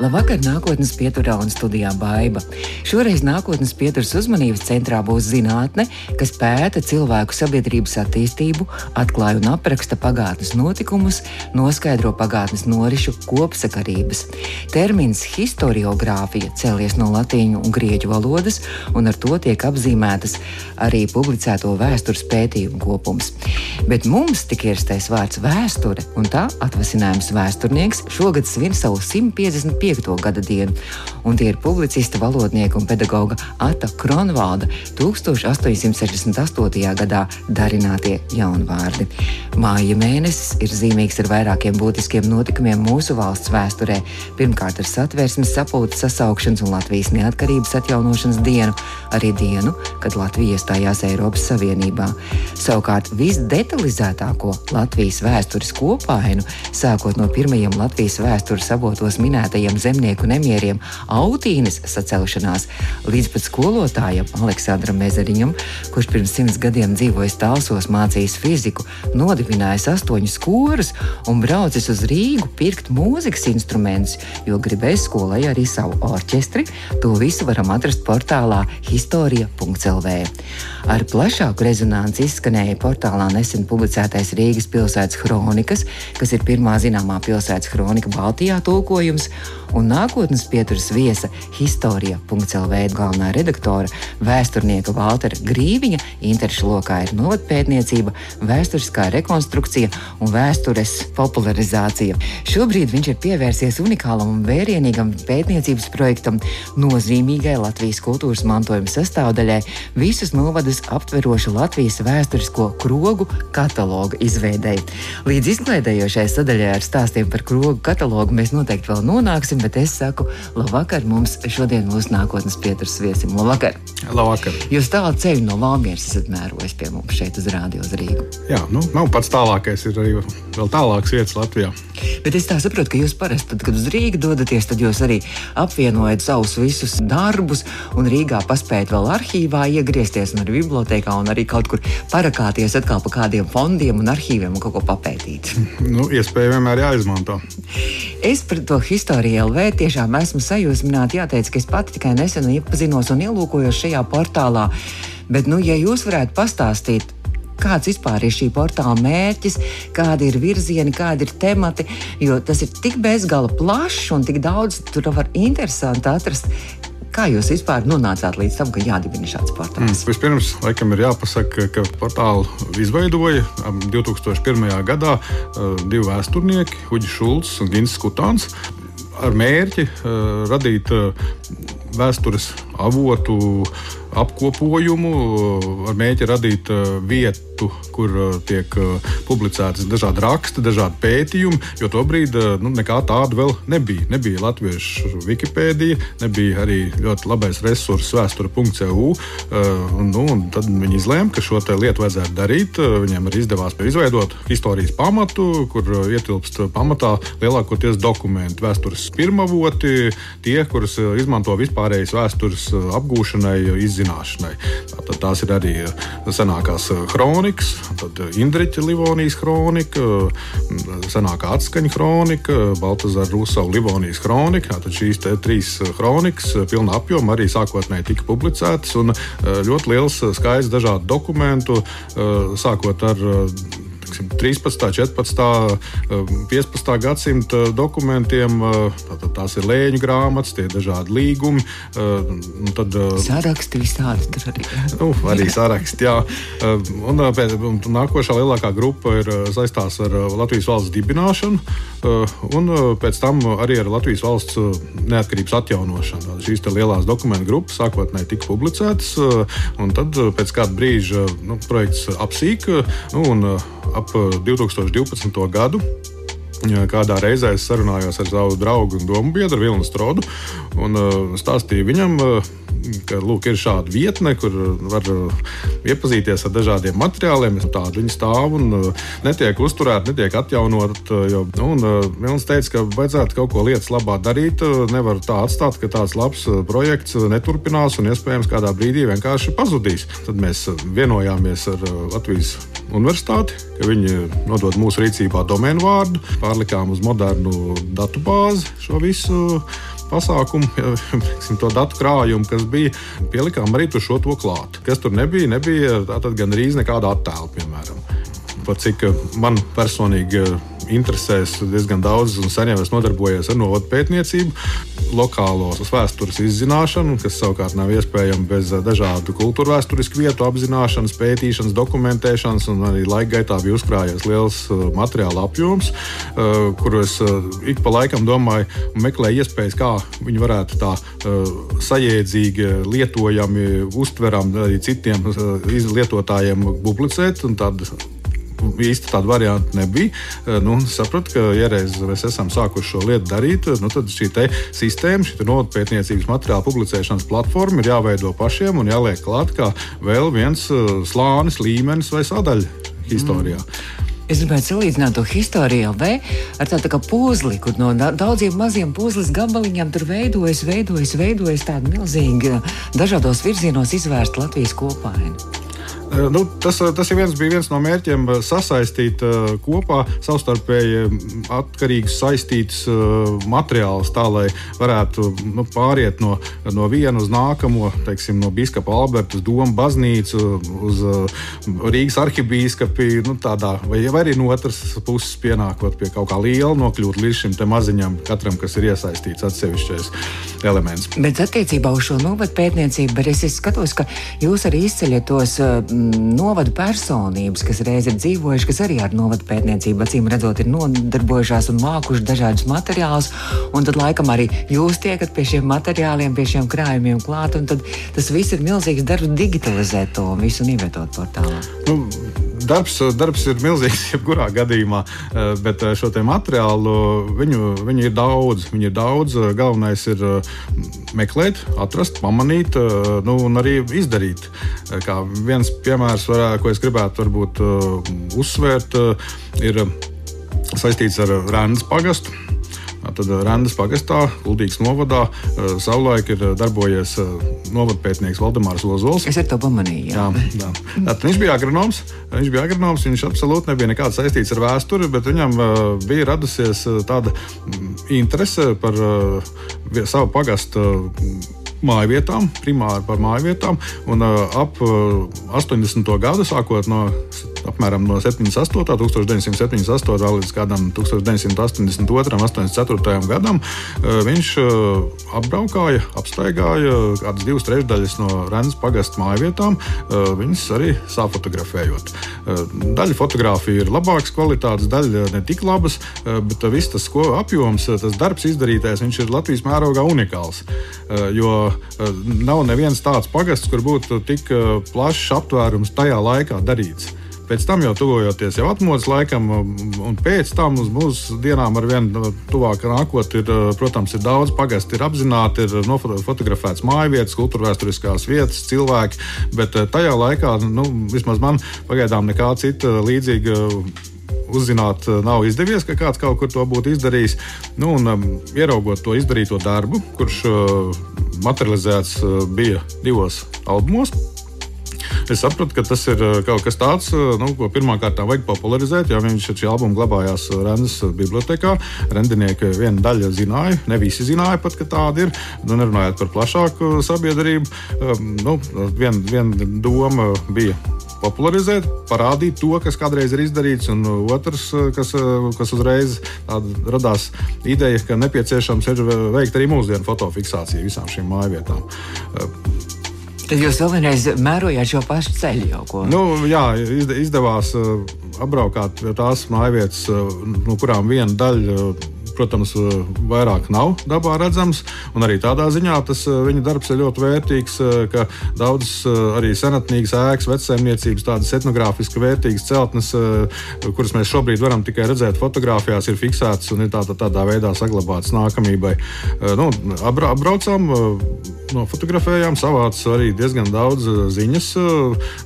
Labvakar, nākotnes pieturā un studijā Baiva. Šoreiz nākotnes pieturas uzmanības centrā būs zinātne, kas pēta cilvēku sabiedrības attīstību, atklāja un apraksta pagātnes notikumus, noskaidro pagātnes norišu kopsakarības. Termins historiogrāfija cēlies no latīņu un grieķu valodas, un ar to tiek apzīmētas arī publicēto vēstures pētījumu kopums. Bet mums tik ierstais vārds vēsture un tā atvasinājums vēsturnieks šogad svin savu 150. 5. gada dienu, un tie ir publicista, valodnieka un pedagoga Ata Kronvalda 1868. gadā darinātie jaunvārdi. Māja mēnesis ir zīmīgs ar vairākiem būtiskiem notikumiem mūsu valsts vēsturē. Pirmkārt, ar satversmes sapulces sasaukšanas un Latvijas neatkarības atjaunošanas dienu, arī dienu, kad Latvija iestājās Eiropas Savienībā. Savukārt visdetalizētāko Latvijas vēstures kopainu, sākot no pirmajiem Latvijas vēstures avotos minētajiem lielajiem zemnieku nemieriem, autīnes sacelšanās, līdz pat skolotājam Aleksandram Mezeriņam, kurš pirms simts gadiem dzīvojis Talsos, mācījis fiziku, nodibinājis astoņus korus un braucis uz Rīgu pirkt mūzikas instrumentus, jo gribēja skolai arī savu orķestri. To visu varam atrast portālā historija.lv. Ar plašāku rezonanci izskanēja portālā nesen publicētais Rīgas pilsētas kronikas, kas ir pirmā zināmā pilsētas kronika Baltijā tulkojums, un nākotnes pieturas viesa Historija.CLV galvenā redaktora vēsturnieka Valtera Grīviņa interešu lokā ir novatpētniecība, vēsturiskā rekonstrukcija un vēstures popularizācija. Šobrīd viņš ir pievērsies unikālam un vērienīgam pētniecības projektam, nozīmīgai Latvijas kultūras mantojuma sastāvdaļai, visus novadus aptverošu Latvijas vēsturisko krogu katalogu izveidēji. Līdz izklaidējošai sadaļai ar stāstiem par krogu katalogu mēs noteikti vēl nonāksim, bet es saku, labvakar mums šodien mūsu nākotnes pieturas viesim. Labvakar! Labvakar! Jūs tālu ceļu no Valmieras esat mērojis pie mums šeit uz Rādio uz Rīgu. Jā, nu, nav pats tālākais, ir arī vēl tālākas vietas Latvijā. Bet es tā saprotu, ka jūs parasti, tad, kad uz Rīgu dodaties, tad jūs arī apvienojat savus visus darbus un Rīgā paspējat vēl arhīvā iegriezties un arī bibliotekā un arī kaut kur parakāties atkal pa kādiem fondiem un arhīviem un kaut ko papētīt. Nu, iespēja vienmēr jāizmanto. Es par to historiju LV tiešām esmu sajūsmināta. Jāteic, ka es pati tikai nesen iepazinos un ielūkojos šajā portālā. Bet, nu, ja jūs varētu pastāstīt, kāds vispār ir šī portāla mērķis, kādi ir virzieni, kādi ir temati, jo tas ir tik bezgala plašs un tik daudz tur var interesanti atrast. Kā jūs vispār nonācāt līdz tam, ka jādibina šāds portāls? Mm, vispirms, laikam, ir jāpasaka, ka portālu izveidoja 2001. gadā divi vēsturnieki, Uģis Šulcs un Gins Kutāns ar mērķi uh, radīt uh, vēstures avotu apkopojumu, ar mērķi radīt vietu vietu, kur uh, tiek publicētas dažādi raksti, dažādi pētījumi, jo tobrīd nu, nekā tāda vēl nebija. Nebija latviešu Wikipēdija, nebija arī ļoti labais resurss vēsture.eu. Nu, tad viņi izlēma, ka šo lietu vajadzētu darīt. Viņiem arī izdevās izveidot historijas pamatu, kur ietilpst pamatā lielākoties dokumenti, vēstures pirmavoti, tie, kurus izmanto vispārējas vēstures apgūšanai, izzināšanai. Tātad tās ir arī senākās kronikas tad Indriča Livonijas kronika, senākā atskaņa kronika, Baltazara Rusava Livonijas kronika. Tad šīs trīs kronikas pilna apjoma arī sākotnēji tika publicētas un ļoti liels skaits dažādu dokumentu, sākot ar 13, 14, 15 gadsimta dokumentiem. Tātad tās ir lēņu grāmatas, tie ir dažādi līgumi. Tad, saraksti visādi tur arī. Nu, arī saraksti, jā. Un, pēc, un nākošā lielākā grupa ir saistās ar Latvijas valsts dibināšanu, un pēc tam arī ar Latvijas valsts neatkarības atjaunošanu. Šīs lielās dokumentu grupas sākotnēji tika publicētas, un tad pēc kāda brīža nu, projekts apsīka. Nu, un, ap 2012. Eh, gadu. Kādā reizē es sarunājos ar savu draugu un domu biedru Vilnu Strodu un stāstīju viņam, ka lūk, ir šāda vietne, kur var iepazīties ar dažādiem materiāliem. Tāda viņa stāv un netiek uzturēta, netiek atjaunota. Jo, nu, un Vilnis teica, ka vajadzētu kaut ko lietas labā darīt. Nevar tā atstāt, ka tāds labs projekts neturpinās un iespējams kādā brīdī vienkārši pazudīs. Tad mēs vienojāmies ar Latvijas universitāti, ka viņi nodod mūsu rīcībā domēnu vārdu, pārlikām uz modernu datu bāzi šo visu pasākumu, ja, to datu krājumu, kas bija, pielikām arī tur šo to klāt. Kas tur nebija, nebija gan arī nekāda attēla, piemēram. Par cik man personīgi interesēs diezgan daudz, un sen jau esmu nodarbojies ar novadu pētniecību, lokālos vēstures izzināšanu, kas savukārt nav iespējama bez dažādu kultūra vēsturisku vietu apzināšanas, pētīšanas, dokumentēšanas, un arī laika gaitā bija uzkrājies liels materiāla apjoms, uh, ik pa laikam domāju un meklēju iespējas, kā viņi varētu tā sajēdzīgi, lietojami, uztverami arī citiem lietotājiem publicēt. Tad īsti tādu variantu nebija. Eh, nu, sapratu, ka, ja reiz mēs esam sākuši šo lietu darīt, nu, tad šī sistēma, šī nodu pētniecības materiāla publicēšanas platforma ir jāveido pašiem un jāliek klāt kā vēl viens eh, slānis, līmenis vai sadaļa historijā. Mm. Es gribētu salīdzināt to historiju LV ar tādu tā puzli, kur no daudziem maziem puzles gabaliņiem tur veidojas, veidojas, veidojas tāda milzīga dažādos virzienos izvērsta Latvijas kopaina. Eh, nu, tas, eh, tas viens bija viens no mērķiem eh, sasaistīt kopā savstarpēji mm, atkarīgus saistītus materiālus, tā lai varētu nu, pāriet no, no viena uz nākamo, teiksim, no Biskupa Alberta uz Domu baznīcu, uz Rīgas arhibīskapi, nu, tādā, vai, vai arī no otras puses pienākot pie kaut kā liela, nokļūt līdz šim maziņam, katram, kas ir iesaistīts atsevišķais elements. Bet attiecībā uz šo novadu pētniecību, es skatos, ka jūs arī izceļat tos novadu personības, kas reiz ir dzīvojuši, kas arī ar novadu pētniecību acīm redzot, ir nodarbojušās un mākuši dažādus materiālus. Tad laikam arī jūs tiekat pie šiem materiāliem, pie šiem krājumiem klāt. Tad tas viss ir milzīgs darbs digitalizēt to visu un ievietot portālā. Nu, darbs, darbs ir milzīgs, jebkurā gadījumā, eh, bet eh, šo materiālu viņu, viņu ir daudz. Viņu ir daudz. Galvenais ir eh, meklēt, atrast, pamanīt nu, un arī izdarīt. Kā viens piemērs, ko es gribētu varbūt, uzsvērt, ir saistīts ar Rānas pagastu. Tad Randas pagastā, Ludīgas novadā, savulaik ir darbojies novadpētnieks Valdemārs Ozols. Es ar to pamanīju. Jā. Jā, jā. Tad viņš bija agronoms. Viņš bija agronoms, viņš absolūti nebija nekāds saistīts ar vēsturi, bet viņam bija radusies tāda interese par savu pagastu māju vietām, primāri par māju vietām. Un ap 80. gadu, sākot no apmēram no 78. 1978. līdz kādam 1982. 84. gadam viņš apbraukāja, apstaigāja kādas divas trešdaļas no Rennes pagasta mājvietām. Viņas arī sāfotografējot. Daļa fotografija ir labākas kvalitātes, daļa ne tik labas, bet viss tas apjoms, tas darbs izdarītais, viņš ir Latvijas mērogā unikāls. Jo nav neviens tāds pagasts, kur būtu tik plašs aptvērums tajā laikā darīts. Pēc tam jau tuvojoties jau atmodas laikam, un pēc tam uz mūsu dienām ar vien tuvāk nākot, ir, protams, ir daudz pagastu, ir apzināti, ir nofotografēts mājvietas, kultūrvēturiskās vietas, cilvēki, bet eh, tajā laikā, nu, vismaz man pagaidām nekā cita līdzīga uzzināt, nav izdevies, ka kāds kaut kur to būtu izdarījis. Nu, un, um, ieraugot to izdarīto darbu, kurš uh, materializēts uh, bija divos albumos, Es sapratu, ka tas ir eh, kaut kas tāds, eh, nu, ko pirmkārt vajag popularizēt. Jo viņš šī albuma glabājās eh, Rennes bibliotekā. Rendinieki viena daļa zināja, ne visi zināja pat, ka tāda ir. Nu, nerunājot par plašāku sabiedrību, nu, viena vien doma bija popularizēt, parādīt to, kas kādreiz ir izdarīts, un otrs, kas, kas uzreiz radās ideja, ka nepieciešams ir veikt arī mūsdienu fotofiksāciju visām šīm mājvietām. Tad jūs vēl vienreiz mērojāt šo pašu ceļu jau ko? Nu, jā, izdevās uh, apbraukāt tās mājvietas, uh, no kurām viena daļa. Uh, protams, vairāk nav dabā redzams. Arī tādā ziņā tas viņa darbs ir ļoti vērtīgs, ka daudzas arī senatnīgas ēkas, vecsaimniecības, tādas etnogrāfiski vērtīgas celtnes, kuras mēs šobrīd varam tikai redzēt fotografijās, ir fiksētas un ir tā, tā, tādā veidā saglabātas nākamībai. Nu, apbraucam, nofotografējām, savācām arī diezgan daudz ziņas.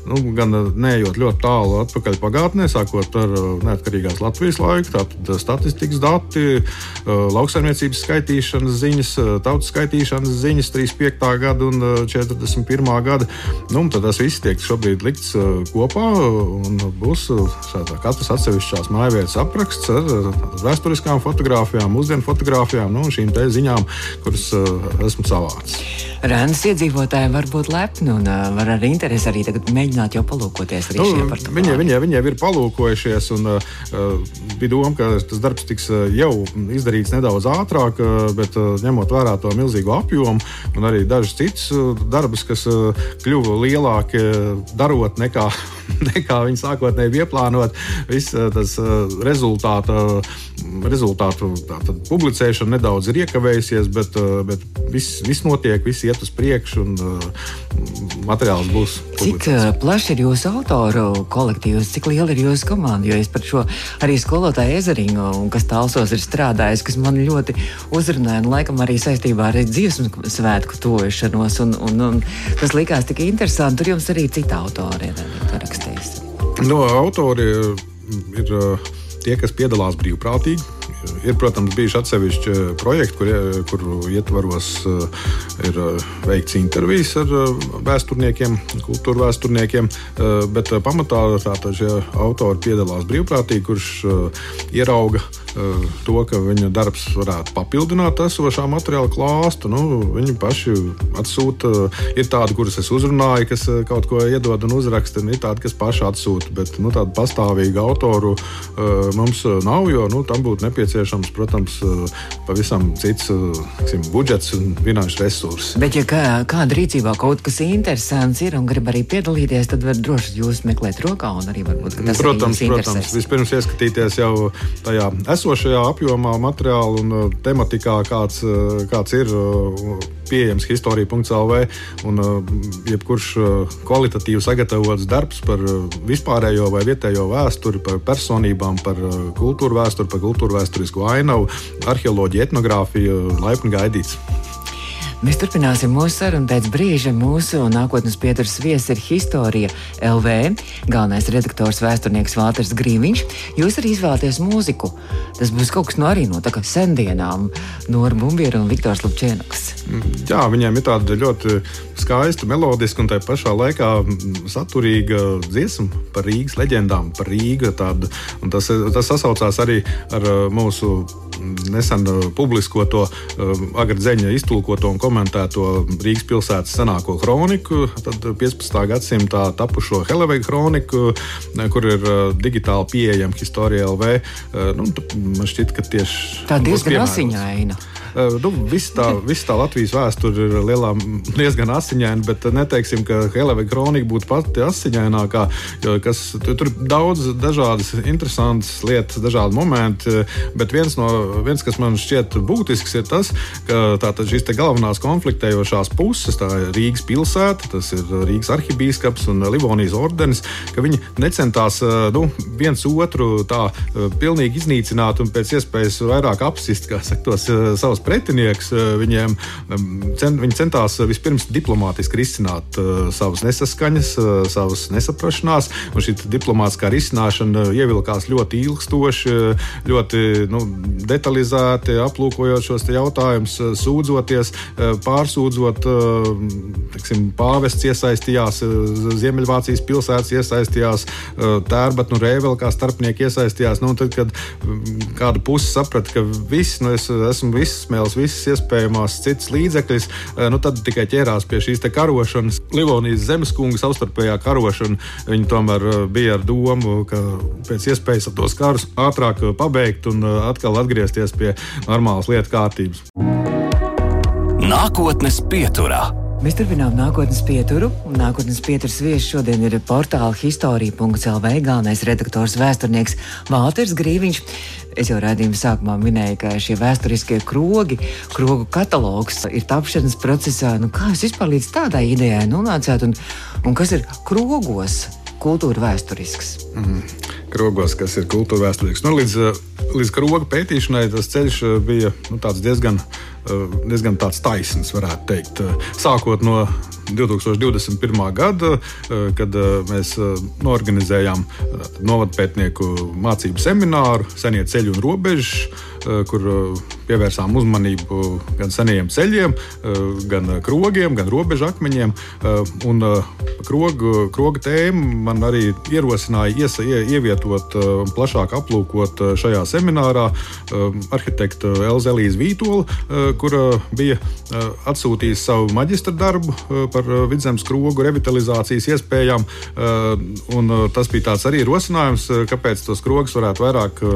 Nu, gan neejot ļoti tālu atpakaļ pagātnē, sākot ar neatkarīgās Latvijas laiku, tātad statistikas dati, lauksaimniecības skaitīšanas ziņas, tautas skaitīšanas ziņas 35. gada un 41. gada. Nu, tad tas viss tiek šobrīd likts kopā un būs katrs atsevišķās mājvietas apraksts ar vēsturiskām fotografijām, mūsdienu fotografijām, nu, šīm ziņām, kuras esmu savācis. Rānas iedzīvotāji var būt lepni un uh, var ar interesi arī mēģināt jau palūkoties arī nu, viņi, viņi, viņi jau ir palūkojušies, un uh, bija doma, ka tas darbs tiks jau izdarīts nedaudz ātrāk, uh, bet uh, ņemot vērā to milzīgo apjomu un arī dažus citus uh, darbus, kas uh, kļuva lielāki darot nekā, nekā viņi sākotnēji bija plānot, viss uh, tas uh, rezultāta, rezultātu tātad, publicēšana nedaudz ir iekavējusies, bet, uh, bet viss, viss notiek, viss iet uz priekšu un uh, materiāls būs. Cik uh, plašs ir jūsu autoru kolektīvs, cik liela ir jūsu komanda? Jo es par šo arī skolotāju ezeriņu, kas tālsos ir strādājis, kas man ļoti uzrunāja, un laikam arī saistībā ar dziesmu svētku tojušanos, un, un, un tas likās tik interesanti. Tur jums arī citi autori ir rakstījis. No autori ir uh, tie, kas piedalās brīvprātīgi Ir, protams, bijuši atsevišķi eh, projekti, kur, eh, kuru ietvaros eh, ir veikts intervijas ar vēsturniekiem, kultūra vēsturniekiem, bet pamatā tātad šie autori piedalās brīvprātīgi, kurš ierauga to, ka viņa darbs varētu papildināt esošā materiāla klāstu. Nu, viņi paši atsūta. Ir tādi, kurus es uzrunāju, kas kaut ko iedod un uzraksta, un ir tādi, kas paši atsūta. Bet nu, tādu pastāvīgu autoru mums nav, jo nu, tam būtu nepieciešams, protams, pavisam cits tiksim, budžets un finanšu resursi. Bet, ja kā, kāda rīcībā kaut kas interesants ir un grib arī piedalīties, tad var droši jūs meklēt rokā un arī varbūt tas protams, protams, vispirms ieskatīties jau tajā esošajā esošajā apjomā, materiālā un uh, tematikā, kāds, uh, kāds ir uh, pieejams historija.cl. Un jebkurš kvalitatīvi sagatavots darbs par vispārējo vai vietējo vēsturi, par personībām, par kultūru vēsturi, par kultūru vēsturisko ainavu, arheoloģiju, etnogrāfiju laipni gaidīts. Mēs turpināsim mūsu sarunu pēc brīža. Mūsu nākotnes pieturas viesis ir Historija LV, galvenais redaktors vēsturnieks Vālters Grīviņš. Jūs arī izvēlaties mūziku. Tas būs kaut kas no arī no sendienām, no Bumbiera un Viktors Lupčēnaks. Jā, viņiem ir tāda ļoti skaista, melodiska un tā pašā laikā saturīga dziesma par Rīgas leģendām, par Rīgu. Tādu, tas, tas sasaucās arī ar mūsu nesen publiskoto Agardzeņa iztulkoto un komentēto Rīgas pilsētas senāko kroniku, tad 15. gadsimtā tapušo Helevega kroniku, kur ir digitāli pieejama Historija LV. Nu, man šķiet, ka tieši tā diezgan asiņaina. Eh, nu, Viss tā, vis tā Latvijas vēsture ir lielā, diezgan asiņaina, bet neteiksim, ka Helēna kronika būtu pati asiņainākā. Kas, tur ir daudz dažādas interesantas lietas, dažādi momenti, bet viens, no, viens kas man šķiet būtisks, ir tas, ka tātad šīs galvenās konfliktējošās puses, tā ir Rīgas pilsēta, tas ir Rīgas arhibīskaps un Livonijas ordenis, ka viņi necentās eh, nu, viens otru tā eh, pilnīgi iznīcināt un pēc iespējas vairāk apsist, kā saka, tos savus pretinieks. Eh, viņiem, cent, viņi centās vispirms diplomātiski risināt uh, savas nesaskaņas, savas nesaprašanās. Šī diplomātiskā risināšana ievilkās ļoti ilgstoši, ļoti nu, detalizēti, aplūkojot šos jautājumus, sūdzoties, pārsūdzot. Teksim, pāvests iesaistījās, Ziemeļvācijas pilsētas iesaistījās, Tērbat un Rēvel kā starpnieki iesaistījās. Nu, tad, kad kāda puse saprata, ka viss, nu, es esmu viss izsmēlis visas iespējamās citas līdzekļus, eh, nu, tad tikai ķērās pie šīs karošanas. Livonijas zemeskunga savstarpējā karošana, viņi tomēr eh, bija ar domu, ka pēc iespējas tos karus ātrāk eh, pabeigt un atkal atgriezties pie normālas lietu kārtības. Nākotnes pieturā. Mēs turpinām nākotnes pieturu. Nākotnes pieturas viesis šodien ir portāla historija.cl. galvenais redaktors vēsturnieks Vālters Grīviņš. Es jau redzējumu sākumā minēju, ka šie vēsturiskie krogi, krogu katalogs ir tapšanas procesā. Nu, kā jūs vispār līdz tādai idejai nonācāt un, un kas ir krogos? Kultūra vēsturisks? Mm. Krogos, kas ir kultūra vēsturisks. Nu, līdz, līdz kroga pētīšanai tas ceļš bija nu, diezgan, diezgan taisns, varētu teikt. Sākot no 2021. gada, kad mēs norganizējām novadpētnieku mācību semināru Senie ceļi un robežas Eh, kur eh, pievērsām uzmanību gan seniem ceļiem, eh, gan krogiem, gan robežu akmeņiem. Un kroga, kroga tēma man arī ierosināja iesa, ie, ievietot un plašāk aplūkot šajā seminārā arhitekta Elzelijas Vītola, kura bija atsūtījusi savu maģistra darbu par vidzemes krogu revitalizācijas iespējām. Un tas bija tāds arī rosinājums, kāpēc tos krogus varētu vairāk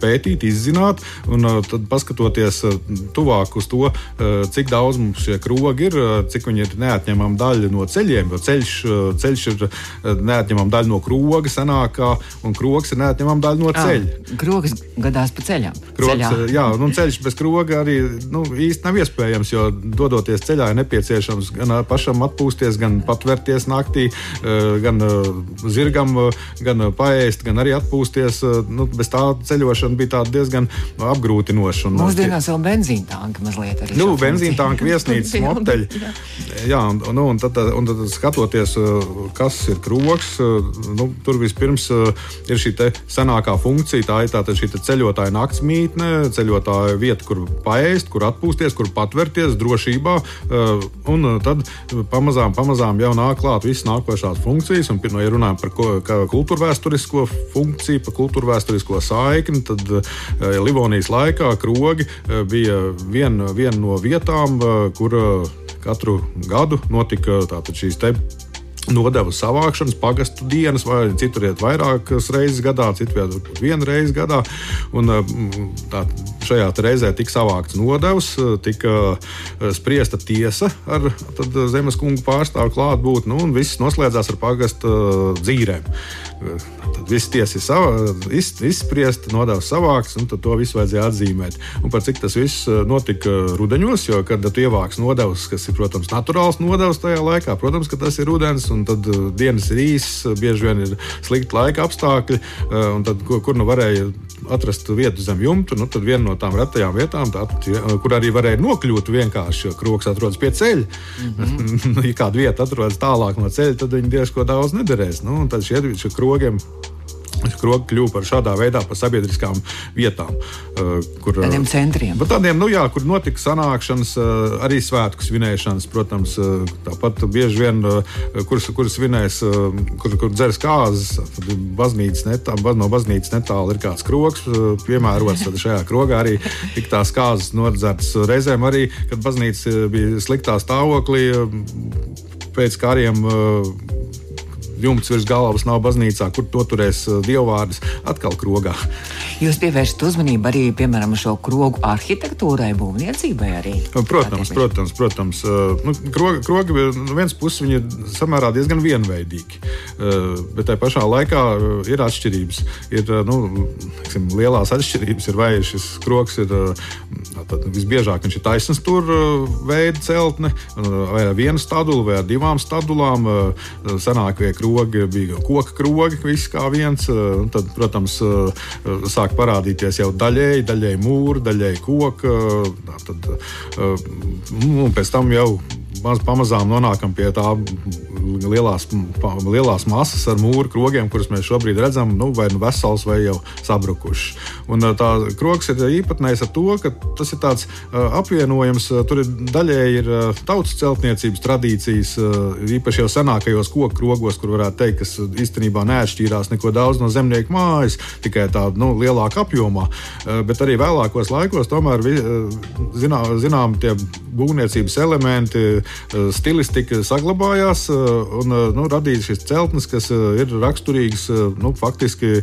pētīt, izzināt, un uh, tad paskatoties uh, tuvāk uz to, uh, cik daudz mums šie krogi ir, cik viņi ir neatņemama daļa no ceļiem, jo ceļš, ceļš ir neatņemama daļa no kroga, senākā, un krogs ir neatņemama daļa no ceļa. Krogs gadās pa ceļām. Krogs, jā, un ceļš bez kroga arī nu, īsti nav iespējams, jo dodoties ceļā ir nepieciešams gan pašam atpūsties, gan patvērties naktī, gan zirgam, gan paēst, gan arī atpūsties. Nu, bez tā ceļošana braukšana bija diezgan apgrūtinoša. Mūsdienās vēl benzīna tanka mazliet arī. Nu, benzīna tanka viesnīcas moteļi. Jā, un, nu, un, tad, un tad skatoties, uh, kas ir kroks, uh, nu, tur vispirms uh, ir šī senākā funkcija. Tā ir tātad šī ceļotāja nakts mītne, ceļotāja vieta, kur paēst, kur atpūsties, kur patvērties drošībā. Un tad pamazām, pamazām jau nāk klāt visas nākošās funkcijas. Un, no, ja runājam par kultūra vēsturisko funkciju, par kultūra vēsturisko saikni, tad tad eh, Livonijas laikā krogi eh, bija viena vien no vietām, eh, kur katru gadu notika šīs nodevu savākšanas, pagastu dienas, vai citur iet vairākas reizes gadā, citur iet vienu reizi gadā. Un, tā, šajā reizē tika savākts nodevs, tika spriesta tiesa ar zemes kungu pārstāvu klātbūtni, nu, un viss noslēdzās ar pagastu dzīvēm. Tad viss tiesa ir izspriesta, nodevs savākts, un to visu vajadzēja atzīmēt. Un par cik tas viss notika rudenos, jo, kad tu ievāks nodevs, kas ir, protams, naturāls nodevs tajā laikā, protams, ka tas ir rudens, un tad dienas ir īsas, bieži vien ir slikti laika apstākļi, un tad, kur, nu varēja atrast vietu zem jumta, nu, tad viena no tām retajām vietām, tā, kur arī varēja nokļūt vienkārši, jo kroks atrodas pie ceļa. Mm -hmm. ja kāda vieta atrodas tālāk no ceļa, tad viņi diezko daudz nederēs. Nu, tad šie, šie krogiem Krogi kļuva par šādā veidā par sabiedriskām vietām. Uh, kur, tādiem centriem. Tādiem, nu jā, kur notika sanākšanas, uh, arī svētku svinēšanas, protams, tāpat bieži vien, kuras, kuras svinēs, kur, kur dzers kāzas, tad baznīcas netālu, no baznīcas netālu ir kāds krogs piemērots, šajā krogā arī tik tās kāzas nodzertas reizēm arī, kad baznīca bija sliktā stāvoklī pēc kariem jumts virs galvas nav baznīcā, kur to turēs uh, dievvvārds atkal krogā. Jūs pievēršat uzmanību arī, piemēram, šo krogu arhitektūrai, būvniecībai arī? Protams, protams, protams. Uh, nu, krogi, krogi no vienas puses viņi ir samērā diezgan vienveidīgi, bet tajā pašā laikā ir atšķirības. Ir nu, tiksim, lielās atšķirības, ir vai šis krogs ir visbiežāk viņš ir taisnīgs tur veida celtne, vai ar vienu stadulu, vai ar divām stadulām. Senākie krogi krogi, bija koka krogi, viss kā viens. Eh, tad, protams, eh, sāk parādīties jau daļēji, daļēji mūri, daļēji koka. Tad, eh, un pēc tam jau maz, pamazām nonākam pie tā lielās, lielās masas ar mūru krogiem, kurus mēs šobrīd redzam, nu, vai nu vesels, vai jau sabrukušs. Un tā krogs ir īpatnējs ar to, ka tas ir tāds apvienojums, tur ir daļēji ir tautas celtniecības tradīcijas, īpaši jau senākajos koku krogos, kur varētu teikt, kas īstenībā neatšķīrās neko daudz no zemnieku mājas, tikai tādā nu, lielākā apjomā. Bet arī vēlākos laikos tomēr zinām, zinām tie būvniecības elementi, stilistika saglabājās un nu, radīja šīs celtnes, kas ir raksturīgas nu, faktiski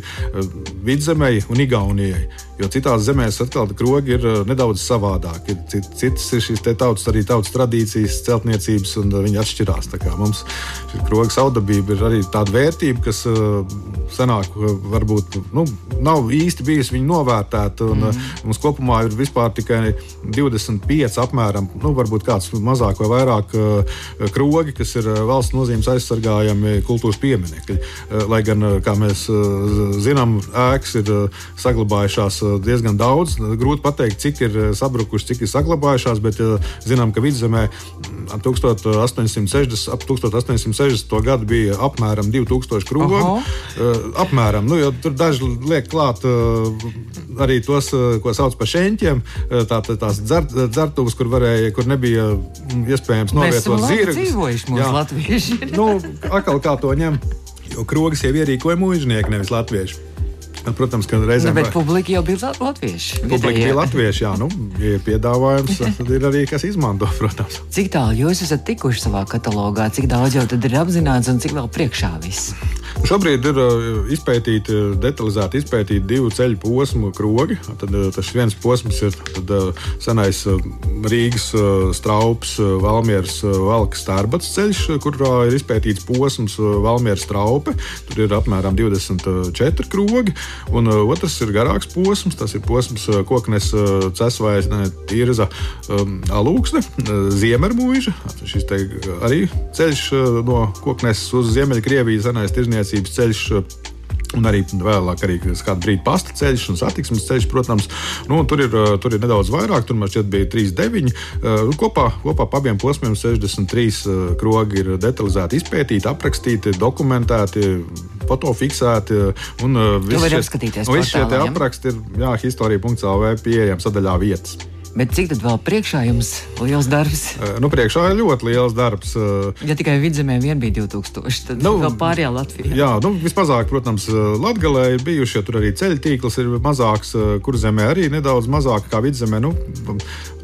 vidzemei un Igaunijai. Jo citās zemēs atkal krogi ir nedaudz savādāki. Citas ir šīs tautas, arī tautas tradīcijas, celtniecības, un viņi atšķirās. Mums šī kroga saudabība ir arī tāda vērtība, kas senāk varbūt nu, nav īsti bijusi novērtēta. Un, mm. Mums kopumā ir vispār tikai 25 apmēram, nu, varbūt kāds mazāk vai vairāk vairāk krogi, kas ir valsts nozīmes aizsargājami kultūras pieminekļi. Lai gan, kā mēs zinām, ēkas ir saglabājušās diezgan daudz. Grūti pateikt, cik ir sabrukušas, cik ir saglabājušās, bet zinām, ka vidzemē 1860, ap 1860. gadu bija apmēram 2000 krogi. Apmēram, nu, tur daži liek klāt arī tos, ko sauc par šeņķiem, tā, tā, tās dzer, dzertuves, kur, varēja, kur nebija mm, iespējams novietot zirgus. Jā, latvieši. nu, atkal kā to ņem, jo krogas jau ierīkoja mužnieki, nevis latvieši. Protams, ka reizēm nu, publika jau bija latvieši. Publika bija latvieši, jā, nu, ir piedāvājums, tad ir arī kas izmanto, protams. Cik tālu jūs esat tikuši savā katalogā, cik daudz jau tad ir apzināts un cik vēl priekšā viss? Šobrīd ir uh, izpētīti, detalizēti izpētīti divu ceļu posmu krogi. Tad, uh, tas viens posms ir tad, uh, senais Rīgas straups, Valmieras valka starbats ceļš, kurā ir izpētīts posms Valmieras straupe. Tur ir apmēram 24 krogi. Un otrs ir garāks posms, tas ir posms koknes cesvais, tirza um, alūksne, ziemermuīža. Šis arī ceļš no koknes uz Ziemeļkrieviju senais tirzniecības tirzniecības ceļš. Un arī vēlāk, arī kādu brīdi pasta ceļš un satiksmes ceļš, protams, nu, tur, ir, tur ir nedaudz vairāk. Tur man šķiet, bija 3,9. Kopā, kopā pa abiem posmiem 63 krogi ir detalizēti izpētīti, aprakstīti, dokumentēti fotofiksēti. Un visi šie, visi šie apraksti ir jā, historija.cl. pieejami sadaļā vietas. Bet cik tad vēl priekšā jums liels darbs? Nu, priekšā ir ļoti liels darbs. Ja tikai vidzemē vien bija 2000, tad nu, vēl pārējā Latvijā. Jā, nu, vismazāk, protams, Latgalē ir bijuši, ja tur arī ceļu tīkls ir mazāks, kur zemē arī nedaudz mazāk kā vidzemē. Nu,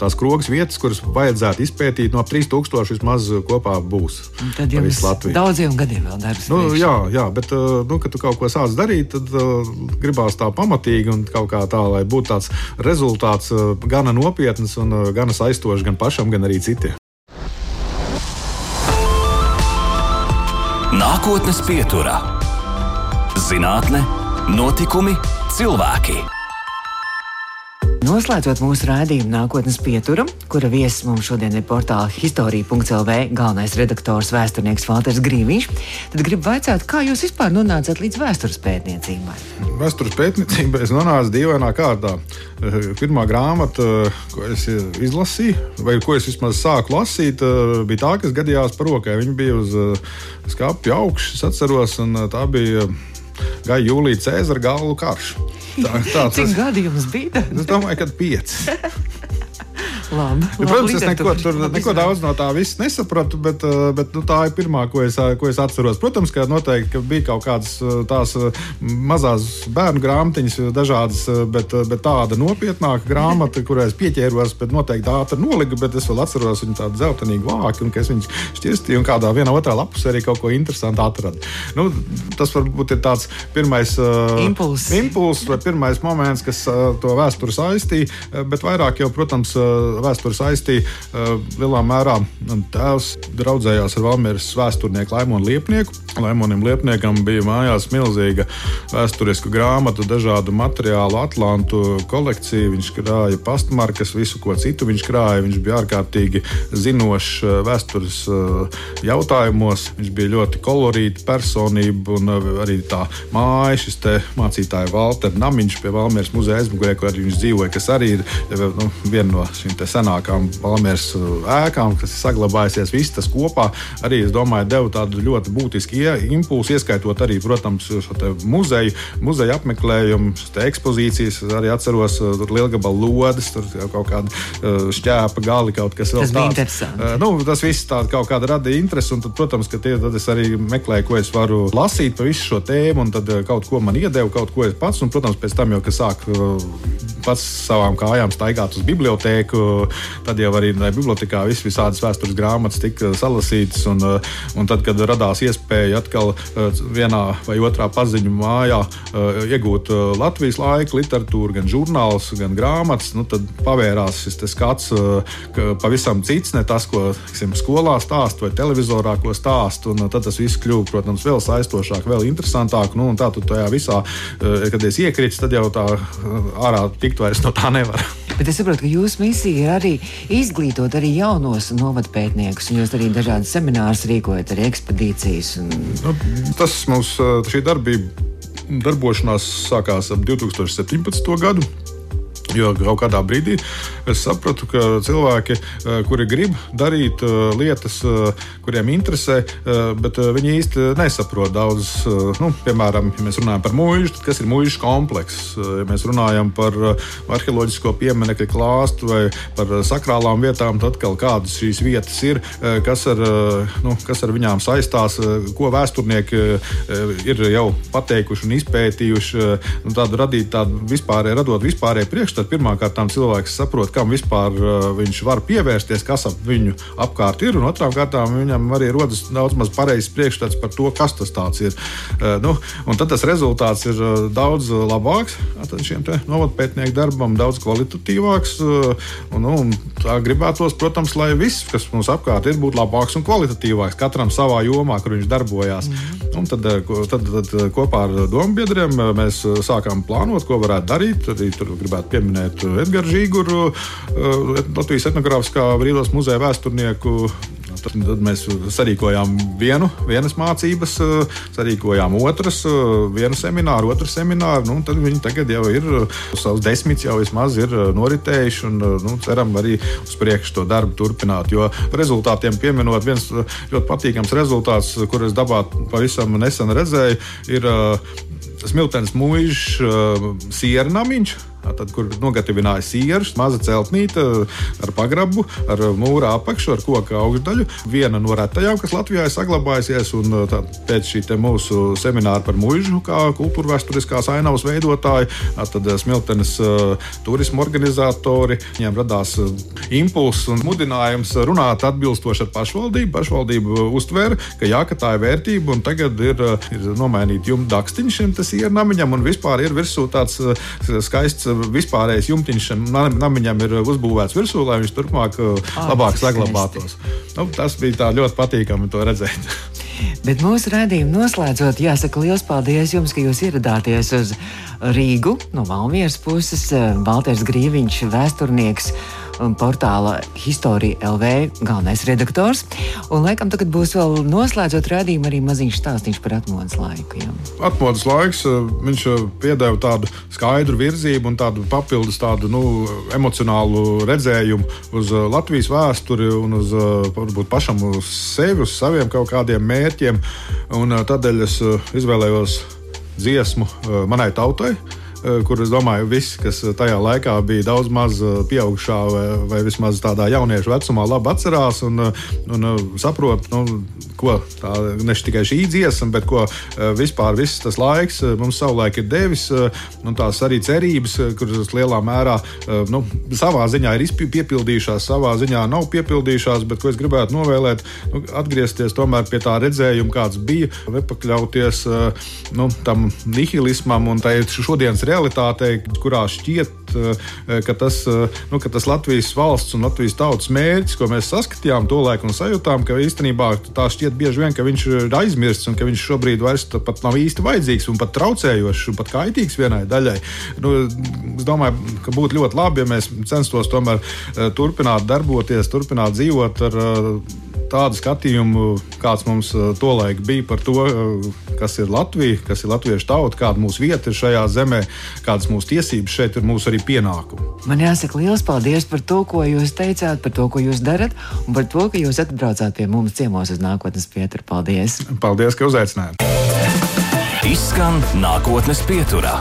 tās krogas vietas, kuras vajadzētu izpētīt, no 3000 vismaz kopā būs. Un tad jums daudziem gadiem vēl darbs. Nu, priekšā. jā, jā, bet, nu, kad tu kaut ko sāc darīt, tad uh, gribās tā pamatīgi un kaut kā tā, lai būtu tāds rezultāts uh, gana nopietns un uh, gan aizstošas gan pašam, gan arī citiem. Nākotnes pieturā - zinātne, notikumi, cilvēki. Noslēdzot mūsu rādījumu nākotnes pieturam, kura viesis mums šodien ir portāla historija.lv galvenais redaktors vēsturnieks Falters Grīviņš, tad gribu vaicāt, kā jūs vispār nonācāt līdz vēstures pētniecībai? Vēstures pētniecībai es nonācu dīvainā kārtā. Eh, pirmā grāmata, ko es izlasīju, vai ko es vismaz sāku lasīt, eh, bija tā, kas gadījās par rokai. Viņa bija uz eh, skāpja augšas, atceros, un tā bija Gaja Jūlija Cēzara galvu karš. Tā, tāds, Cik gadi jums bija? Es domāju, ka pieci. Labi, ja, protams, es neko, tur, neko daudz no tā viss nesapratu, bet, eh, bet nu, tā ir pirmā, ko es, ko es atceros. Protams, ka noteikti ka bija kaut kādas eh, tās eh, mazās bērnu grāmatiņas, dažādas, bet, bet tāda nopietnāka grāmata, kurai es pieķēros, bet noteikti ātri noliku, bet es vēl atceros viņu tādu zeltainīgu vāku, un ka es viņu šķirstīju un kādā vienā otrā lapusē arī kaut ko interesantu atradu. Nu, tas varbūt ir tāds pirmais impulss, impuls, vai pirmais moments, kas to vēsturi saistīja, bet vairāk jau, protams, vēsturi saistīja. Uh, lielā mērā tēvs draudzējās ar Valmieras vēsturnieku Laimonu Liepnieku. Laimonim Liepniekam bija mājās milzīga vēsturiska grāmatu, dažādu materiālu, atlantu kolekciju. Viņš krāja pastmarkas, visu ko citu viņš krāja. Viņš bija ārkārtīgi zinošs uh, vēstures uh, jautājumos. Viņš bija ļoti kolorīta personība un arī tā māja, šis mācītāja Valter Namiņš pie Valmieras muzeja aizmugurē, kur arī viņš dzīvoja, kas arī ir nu, viena no šīm senākām Valmieras uh, ēkām, kas ir saglabājusies, viss tas kopā arī, es domāju, deva tādu ļoti būtisku impulsu, ieskaitot arī, protams, muzeju, muzeja apmeklējumu, ekspozīcijas. Arī atceros, uh, tur lielgabalu lodes, tur kaut kāda uh, šķēpa gali, kaut kas vēl tāds. Nu, tas viss tā, kaut kāda radīja interesi, un tad, protams, ka tie, tad es arī meklēju, ko es varu lasīt par visu šo tēmu, un tad kaut ko man iedeva, kaut ko es pats, un, protams, pēc tam jau, kad sāku pats savām kājām staigāt uz bibliotēku, tad jau arī bibliotekā vis, visādas vēstures grāmatas tika salasītas. Un, uh, un tad, kad radās iespēja atkal uh, vienā vai otrā paziņu mājā uh, iegūt Latvijas laika literatūru, gan žurnālus, gan grāmatas, nu, tad pavērās šis skats pavisam cits, ne tas, ko tiksim, skolā stāst vai televizorā ko stāst. Un, tad tas viss kļuva, protams, vēl aizstošāk, vēl interesantāk. Nu, tā tu tajā visā, kad es iekrītu, tad jau tā ārā tikt vairs no tā nevar. Bet es saprotu, ka jūsu misija ir arī izglītot arī jaunos novadu pētniekus, jūs arī dažādas seminārus rīkojat, arī ekspedīcijas. Un... Nu, tas mums šī darbība darbošanās sākās ap 2017. gadu. Jo kaut kādā brīdī es sapratu, ka cilvēki, eh, kuri grib darīt eh, lietas, eh, kuriem interesē, bet viņi īsti nesaprot daudz. Nu, piemēram, ja mēs runājam par mūžu, kas ir mūža komplekss, ja mēs runājam par arheoloģisko pieminiektu klāstu vai par sakrālām vietām, tad atkal kādas šīs vietas ir, kas ar, nu, kas ar viņām saistās, ko vēsturnieki ir jau pateikuši un izpētījuši, nu, tādu radīt tādu vispārēju, radot vispārēju priekšstatu tad pirmkārt cilvēks saprot, kam vispār uh, viņš var pievērsties, kas ap viņu apkārt ir. Un otrām kārtām viņam arī rodas daudz maz pareizs priekšstats par to, kas tas ir. Uh, nu, tad tas rezultāts ir uh, daudz labāks šiem novatpētnieku darbam, daudz kvalitatīvāks. Un, nu, tā gribētos, protams, lai viss, kas mums apkārt ir, būtu labāks un kvalitatīvāks katram savā jomā, kur viņš darbojās. Mm. Un tad, tad, tad kopā ar domu biedriem mēs sākām plānot, ko varētu darīt. Arī tur gribētu pieminēt pieminēt Edgars Žīguru, eh, Latvijas etnogrāfiskā brīvības muzeja vēsturnieku. Tad mēs sarīkojām vienu, vienas mācības, eh, sarīkojām otras, eh, vienu semināru, otru semināru. Nu, tad viņi tagad jau ir savus desmit, jau vismaz ir noritējuši. Un, nu, ceram arī uz priekšu to darbu turpināt. Jo rezultātiem pieminot, viens ļoti patīkams rezultāts, kurus dabā pavisam nesen redzēju, ir Smiltenes mūžs, siernamiņš Tad, kur nogatavināja sieras, maza celtnīte ar pagrabu, ar mūra apakšu, ar koka augšdaļu. Viena no retajām, kas Latvijā ir saglabājusies. Un, tā, pēc šī mūsu semināra par mūžu, kā kultūra vēsturiskās ainavas veidotāju, tad smiltenes uh, turismu organizatori viņiem radās uh, impulss un mudinājums runāt atbilstoši ar pašvaldību. Pašvaldība uztvēra, ka jā, ka tā ir vērtība, un tagad ir, ir nomainīta jumta dakstiņa šim iernamiņam, un vispār ir virsū tāds skaists vispārējais jumtiņš namiņam ir uzbūvēts virsū, lai viņš turpmāk uh, labāk saglabātos. Nu, tas bija ļoti patīkami to redzēt. Bet mūsu redzējumu noslēdzot, jāsaka liels paldies jums, ka jūs ieradāties uz Rīgu no Valmieras puses. Valters Grīviņš, vēsturnieks portāla Historija LV galvenais redaktors. Un, laikam, tagad būs vēl noslēdzot rādījumu arī maziņš stāstīns par atmodas laiku. Jā. Atmodas laiks, eh, viņš eh, piedāvā tādu skaidru virzību un tādu papildus tādu nu, emocionālu redzējumu uz eh, Latvijas vēsturi un uz varbūt pašam uz sevi, uz saviem kaut kādiem mērķiem. Un tādēļ es izvēlējos dziesmu manai tautai. Eh, kur es domāju, visi, kas tajā laikā bija daudz maz eh, pieaugušā vai, vai vismaz tādā jauniešu vecumā, labi atcerās un, eh, un saprot, nu, ko tā ne tikai šī dziesma, bet ko vispār viss tas laiks mums savulaik ir devis. Nu, tās arī cerības, kuras lielā mērā nu, savā ziņā ir piepildījušās, savā ziņā nav piepildījušās, bet ko es gribētu novēlēt, nu, atgriezties tomēr pie tā redzējuma, kāds bija, nepakļauties nu, tam nihilismam un tai šodienas realitātei, kurā šķiet, eh, ka tas, eh, nu, ka tas Latvijas valsts un Latvijas tautas mērķis, ko mēs saskatījām to laiku un sajūtām, ka īstenībā tā šķiet bieži vien, ka viņš ir aizmirsts un ka viņš šobrīd vairs pat nav īsti vajadzīgs un pat traucējošs un pat kaitīgs vienai daļai. Nu, es domāju, ka būtu ļoti labi, ja mēs censtos tomēr eh, turpināt darboties, turpināt dzīvot ar tādu skatījumu, kāds mums uh, tolaik bija par to, uh, kas ir Latvija, kas ir latviešu tauta, kāda mūsu vieta ir šajā zemē, kādas mūsu tiesības šeit ir mūsu arī pienākumi. Man jāsaka liels paldies par to, ko jūs teicāt, par to, ko jūs darat, un par to, ka jūs atbraucāt pie mums ciemos uz nākotnes pieturu. Paldies! Paldies, ka uzaicinājāt! Izskan nākotnes pieturā.